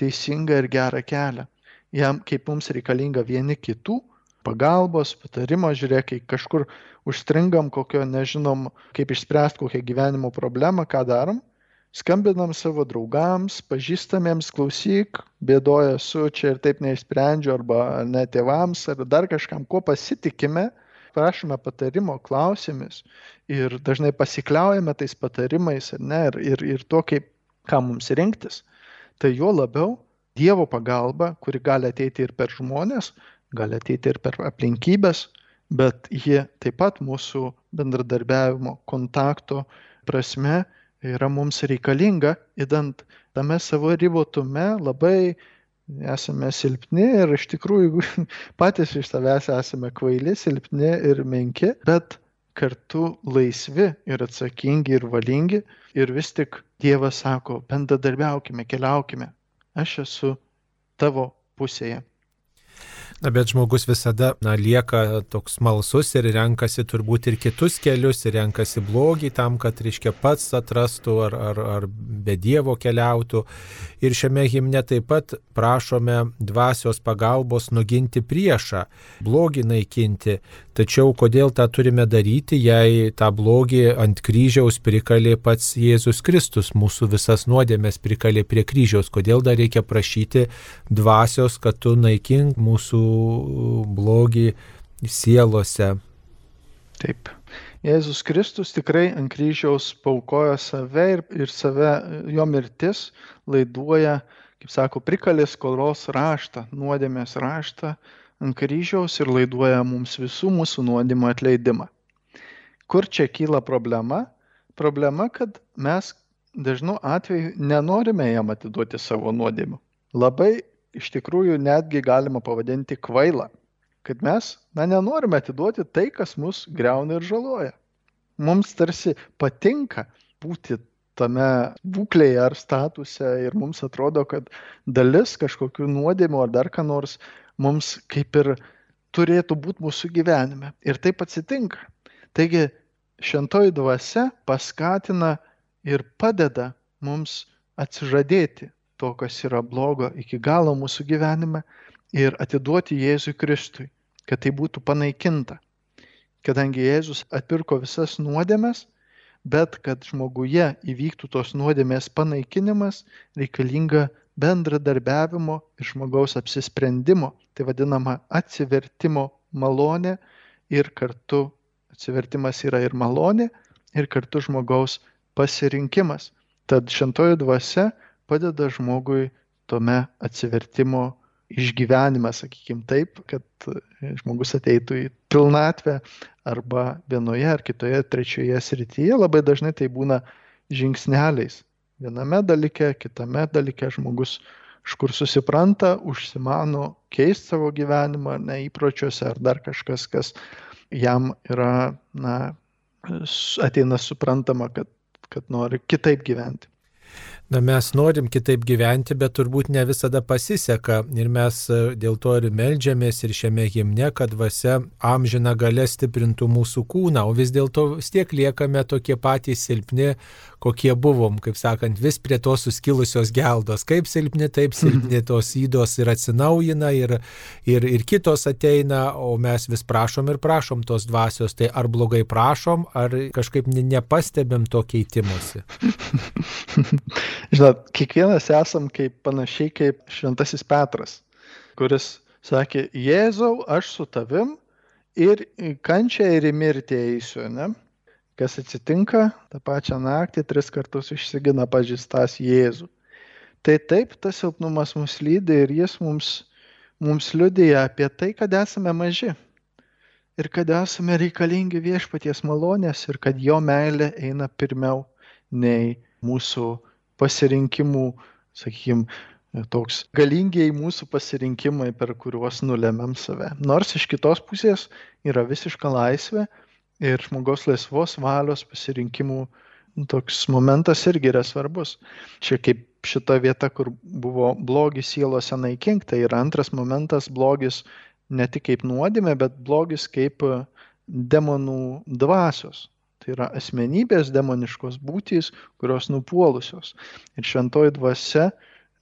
[SPEAKER 2] teisingą ir gerą kelią. Jam, kaip mums reikalinga vieni kitų pagalbos, patarimo, žiūrėk, kai kažkur užstringam kokio, nežinom, kaip išspręsti kokią gyvenimo problemą, ką darom, skambinam savo draugams, pažįstamiems, klausyk, bėdoja su čia ir taip neišsprendžiu, arba net tėvams, ar dar kažkam, kuo pasitikime, prašome patarimo klausimais ir dažnai pasikliaujame tais patarimais ne, ir, ir, ir to, kaip, ką mums rinktis, tai jo labiau Dievo pagalba, kuri gali ateiti ir per žmonės, gali ateiti ir per aplinkybės, bet ji taip pat mūsų bendradarbiavimo, kontakto prasme yra mums reikalinga, įdant tame savo ribotume labai esame silpni ir iš tikrųjų patys iš savęs esame kvaili, silpni ir menki, bet kartu laisvi ir atsakingi ir valingi. Ir vis tik Dievas sako, bendradarbiaukime, keliaukime. Aš esu tavo pusėje.
[SPEAKER 1] Na, bet žmogus visada na, lieka toks malsus ir renkasi turbūt ir kitus kelius, ir renkasi blogį tam, kad, reiškia, pats atrastų ar, ar, ar be Dievo keliautų. Ir šiame himne taip pat prašome dvasios pagalbos nuginti priešą, blogį naikinti. Tačiau kodėl tą turime daryti, jei tą blogį ant kryžiaus prikalė pats Jėzus Kristus, mūsų visas nuodėmės prikalė prie kryžiaus, kodėl dar reikia prašyti dvasios, kad tu naikink mūsų blogį sielose.
[SPEAKER 2] Taip. Jėzus Kristus tikrai ant kryžiaus paukojo save ir, ir save, jo mirtis laiduoja, kaip sako, prikalė skolos raštą, nuodėmės raštą ant kryžiaus ir laiduoja mums visų mūsų nuodėmų atleidimą. Kur čia kyla problema? Problema, kad mes dažnu atveju nenorime jam atiduoti savo nuodėmių. Labai iš tikrųjų netgi galima pavadinti kvaila, kad mes, na, nenorime atiduoti tai, kas mus greuna ir žaloja. Mums tarsi patinka būti tame būklėje ar statuse ir mums atrodo, kad dalis kažkokių nuodėmių ar dar ką nors mums kaip ir turėtų būti mūsų gyvenime. Ir taip atsitinka. Taigi šentoji dvasia paskatina ir padeda mums atsižadėti to, kas yra blogo iki galo mūsų gyvenime ir atiduoti Jėzui Kristui, kad tai būtų panaikinta. Kadangi Jėzus atpirko visas nuodėmes, bet kad žmoguje įvyktų tos nuodėmės panaikinimas, reikalinga bendradarbiavimo ir žmogaus apsisprendimo, tai vadinama atsivertimo malonė ir kartu atsivertimas yra ir malonė, ir kartu žmogaus pasirinkimas. Tad šentoji dvasia padeda žmogui tome atsivertimo išgyvenimą, sakykime taip, kad žmogus ateitų į pilnatvę arba vienoje ar kitoje trečioje srityje. Labai dažnai tai būna žingsneliais. Viename dalyke, kitame dalyke žmogus iš kur susipranta, užsimano keisti savo gyvenimą, neįpročiuose ar dar kažkas, kas jam yra, na, ateina suprantama, kad, kad nori kitaip gyventi.
[SPEAKER 1] Na, mes norim kitaip gyventi, bet turbūt ne visada pasiseka. Ir mes e, dėl to ir melžiamės ir šiame himne, kad vasia amžina gale stiprintų mūsų kūną, o vis dėlto vis tiek liekame tokie patys silpni, kokie buvom, kaip sakant, vis prie tos suskilusios geldos. Kaip silpni, taip silpni tos įdos ir atsinaujina ir, ir, ir kitos ateina, o mes vis prašom ir prašom tos dvasios. Tai ar blogai prašom, ar kažkaip nepastebėm to keitimuose.
[SPEAKER 2] Žinot, kiekvienas esam kaip panašiai kaip Šventasis Petras, kuris sakė, Jėzau, aš su tavim ir kančia ir į mirtį eisiu, ne? kas atsitinka, tą pačią naktį tris kartus išsigina pažįstas Jėzų. Tai taip, tas silpnumas mus lydi ir jis mums, mums liudija apie tai, kad esame maži ir kad esame reikalingi viešpaties malonės ir kad jo meilė eina pirmiau nei mūsų pasirinkimų, sakykime, toks galingiai mūsų pasirinkimai, per kuriuos nulemiam save. Nors iš kitos pusės yra visiška laisvė ir žmogaus laisvos valios pasirinkimų toks momentas irgi yra svarbus. Čia kaip šita vieta, kur buvo blogis sielose naikinti, tai yra antras momentas blogis ne tik kaip nuodėmė, bet blogis kaip demonų dvasios. Tai yra asmenybės demoniškos būtys, kurios nupuolusios. Ir šventoji dvasia,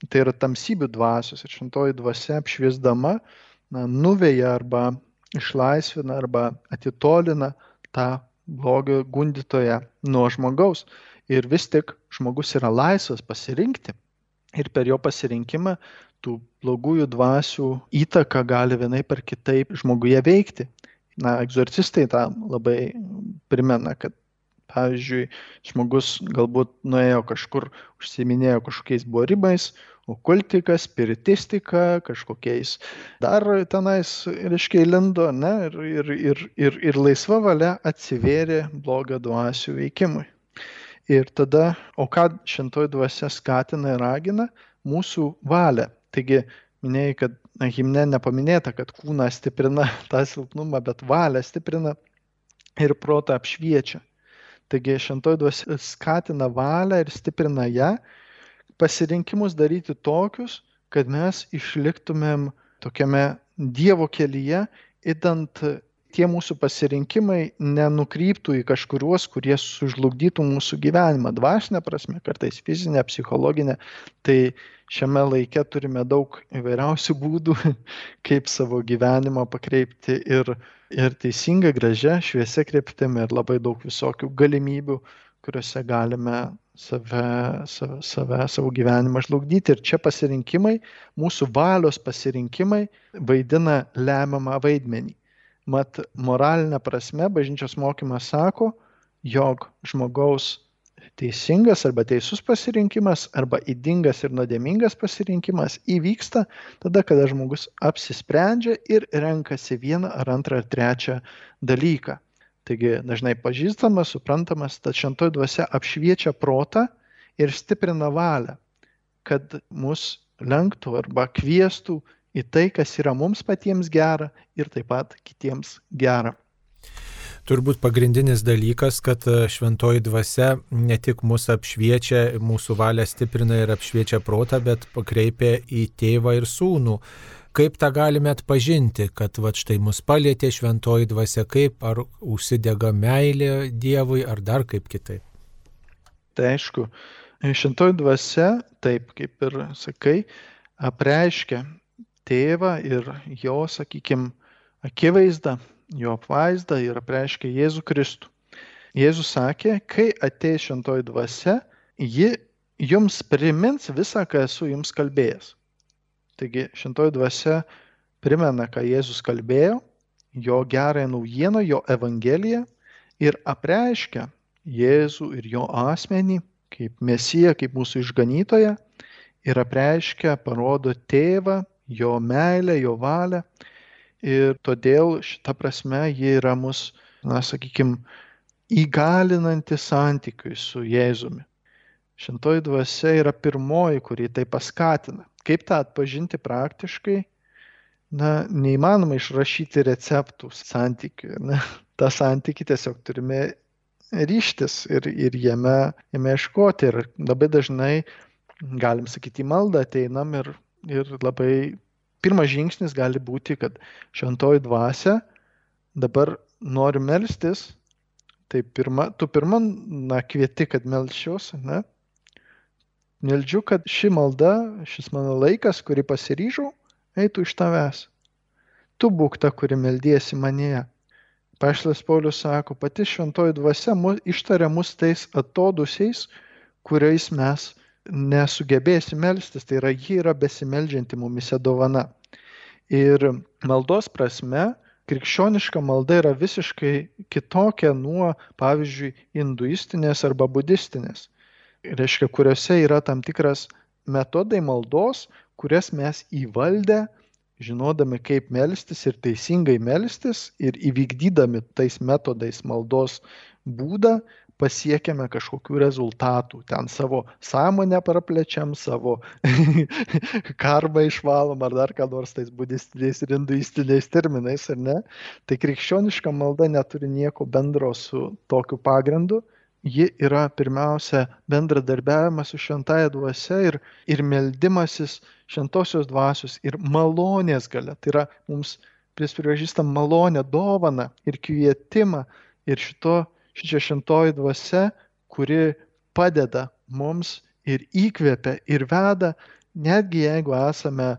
[SPEAKER 2] tai yra tamsybių dvasios. Ir šventoji dvasia apšviesdama na, nuveja arba išlaisvina arba atitolina tą blogio gundytoją nuo žmogaus. Ir vis tik žmogus yra laisvas pasirinkti. Ir per jo pasirinkimą tų blogųjų dvasių įtaka gali vienai per kitaip žmoguje veikti. Na, egzorcistai tą labai primena, kad pavyzdžiui, žmogus galbūt nuėjo kažkur, užsiminėjo kažkokiais borimais, okultika, spiritistika, kažkokiais dar tenais, reiškia, lindo, ne, ir, ir, ir, ir, ir laisva valia atsivėrė blogio dvasių veikimui. Ir tada, o ką šentoji dvasia skatina ir ragina? Mūsų valią. Taigi, minėjai, kad himne nepaminėta, kad kūną stiprina tą silpnumą, bet valią stiprina ir protą apšviečia. Taigi šentoji dvasia skatina valią ir stiprina ją pasirinkimus daryti tokius, kad mes išliktumėm tokiame Dievo kelyje, įdant tie mūsų pasirinkimai nenukryptų į kažkuriuos, kurie sužlugdytų mūsų gyvenimą, dvasinę prasme, kartais fizinę, psichologinę. Tai šiame laike turime daug įvairiausių būdų, kaip savo gyvenimą pakreipti ir, ir teisinga, gražia, šviesia kryptimi ir labai daug visokių galimybių, kuriuose galime save, save, save, savo gyvenimą žlugdyti. Ir čia pasirinkimai, mūsų valios pasirinkimai vaidina lemiamą vaidmenį. Mat, moralinė prasme, bažnyčios mokymas sako, jog žmogaus teisingas arba teisus pasirinkimas arba įdingas ir nuodėmingas pasirinkimas įvyksta tada, kada žmogus apsisprendžia ir renkasi vieną ar antrą ar trečią dalyką. Taigi dažnai pažįstamas, suprantamas, tad šventoji dvasia apšviečia protą ir stiprina valią, kad mus lenktų arba kvieštų į tai, kas yra mums patiems gera ir taip pat kitiems gera.
[SPEAKER 1] Turbūt pagrindinis dalykas, kad šventoji dvasia ne tik mūsų apšviečia, mūsų valią stiprina ir apšviečia protą, bet pakreipia į tėvą ir sūnų kaip tą galime atpažinti, kad va štai mus palėtė šventoji dvasia, kaip ar užsidega meilė Dievui, ar dar kaip kitaip.
[SPEAKER 2] Tai aišku, šventoji dvasia, taip kaip ir sakai, apreiškia tėvą ir jo, sakykime, akivaizdą, jo apvaizdą ir apreiškia Jėzų Kristų. Jėzus sakė, kai ateis šventoji dvasia, ji jums primins visą, ką esu jums kalbėjęs. Taigi šintoji dvasia primena, ką Jėzus kalbėjo, jo gerąją naujieną, jo evangeliją ir apreiškia Jėzų ir jo asmenį kaip mesiją, kaip mūsų išganytoją ir apreiškia, parodo tėvą, jo meilę, jo valią. Ir todėl šita prasme jie yra mus, na, sakykime, įgalinanti santykiui su Jėzumi. Šintoji dvasia yra pirmoji, kuri tai paskatina. Kaip tą atpažinti praktiškai? na, neįmanoma išrašyti receptų santykių. Ne? Ta santyki tiesiog turime ryštis ir, ir jame, jame iškoti. Ir labai dažnai, galim sakyti, į maldą ateinam ir, ir labai pirmas žingsnis gali būti, kad šventoji dvasia dabar noriu melstis, tai pirma, tu pirma, na, kvieti, kad melčiaus, ne? Meldžiu, kad ši malda, šis mano laikas, kurį pasiryžau, eitų iš tavęs. Tu būk ta, kuri meldiesi manėje. Paštas Paulius sako, pati šventoji dvasia mus, ištaria mus tais atodusiais, kuriais mes nesugebėsim melstis, tai yra ji yra besimeldžianti mumise dovana. Ir maldos prasme, krikščioniška malda yra visiškai kitokia nuo, pavyzdžiui, hinduistinės arba budistinės. Reiškia, kuriuose yra tam tikras metodai maldos, kurias mes įvaldę žinodami, kaip melstis ir teisingai melstis ir įvykdydami tais metodais maldos būdą, pasiekiame kažkokių rezultatų. Ten savo sąmonę praplečiam, savo karmą išvalom ar dar ką nors tais budistiniais ir hinduistiniais terminais, ar ne? Tai krikščioniška malda neturi nieko bendro su tokiu pagrindu ji yra pirmiausia bendradarbiavimas su šventaja dvasia ir, ir meldimasis šventosios dvasios ir malonės gale. Tai yra mums pripažįstam malonę, dovaną ir kvietimą ir šito, šičia šventoji dvasia, kuri padeda mums ir įkvepia ir veda, netgi jeigu esame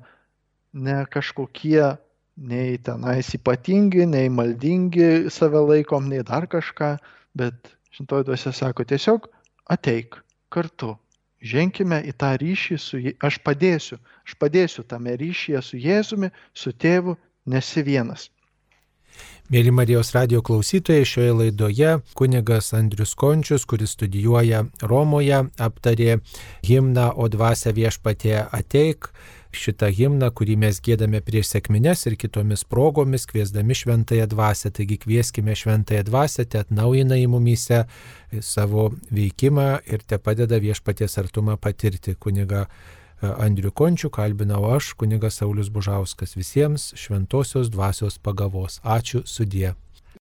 [SPEAKER 2] ne kažkokie nei tenais ypatingi, nei maldingi save laikom, nei dar kažką, bet šventoji dvasia sako, tiesiog ateik kartu, ženkime į tą ryšį su Jėzumi, aš padėsiu, aš padėsiu tame ryšyje su Jėzumi, su tėvu, nesi vienas.
[SPEAKER 1] Mėly Marijos radio klausytojai, šioje laidoje kunigas Andrius Končius, kuris studijuoja Romoje, aptarė himną O dvasia viešpatė ateik šitą himną, kurį mes gėdame prieš sėkmines ir kitomis progomis, kviesdami šventąją dvasę. Taigi kvieskime šventąją dvasę, te atnaujina į mumyse savo veikimą ir te padeda viešpaties artumą patirti. Kuniga Andriu Končiu kalbinau aš, kunigas Saulis Bužauskas. Visiems šventosios dvasios pagavos. Ačiū sudie.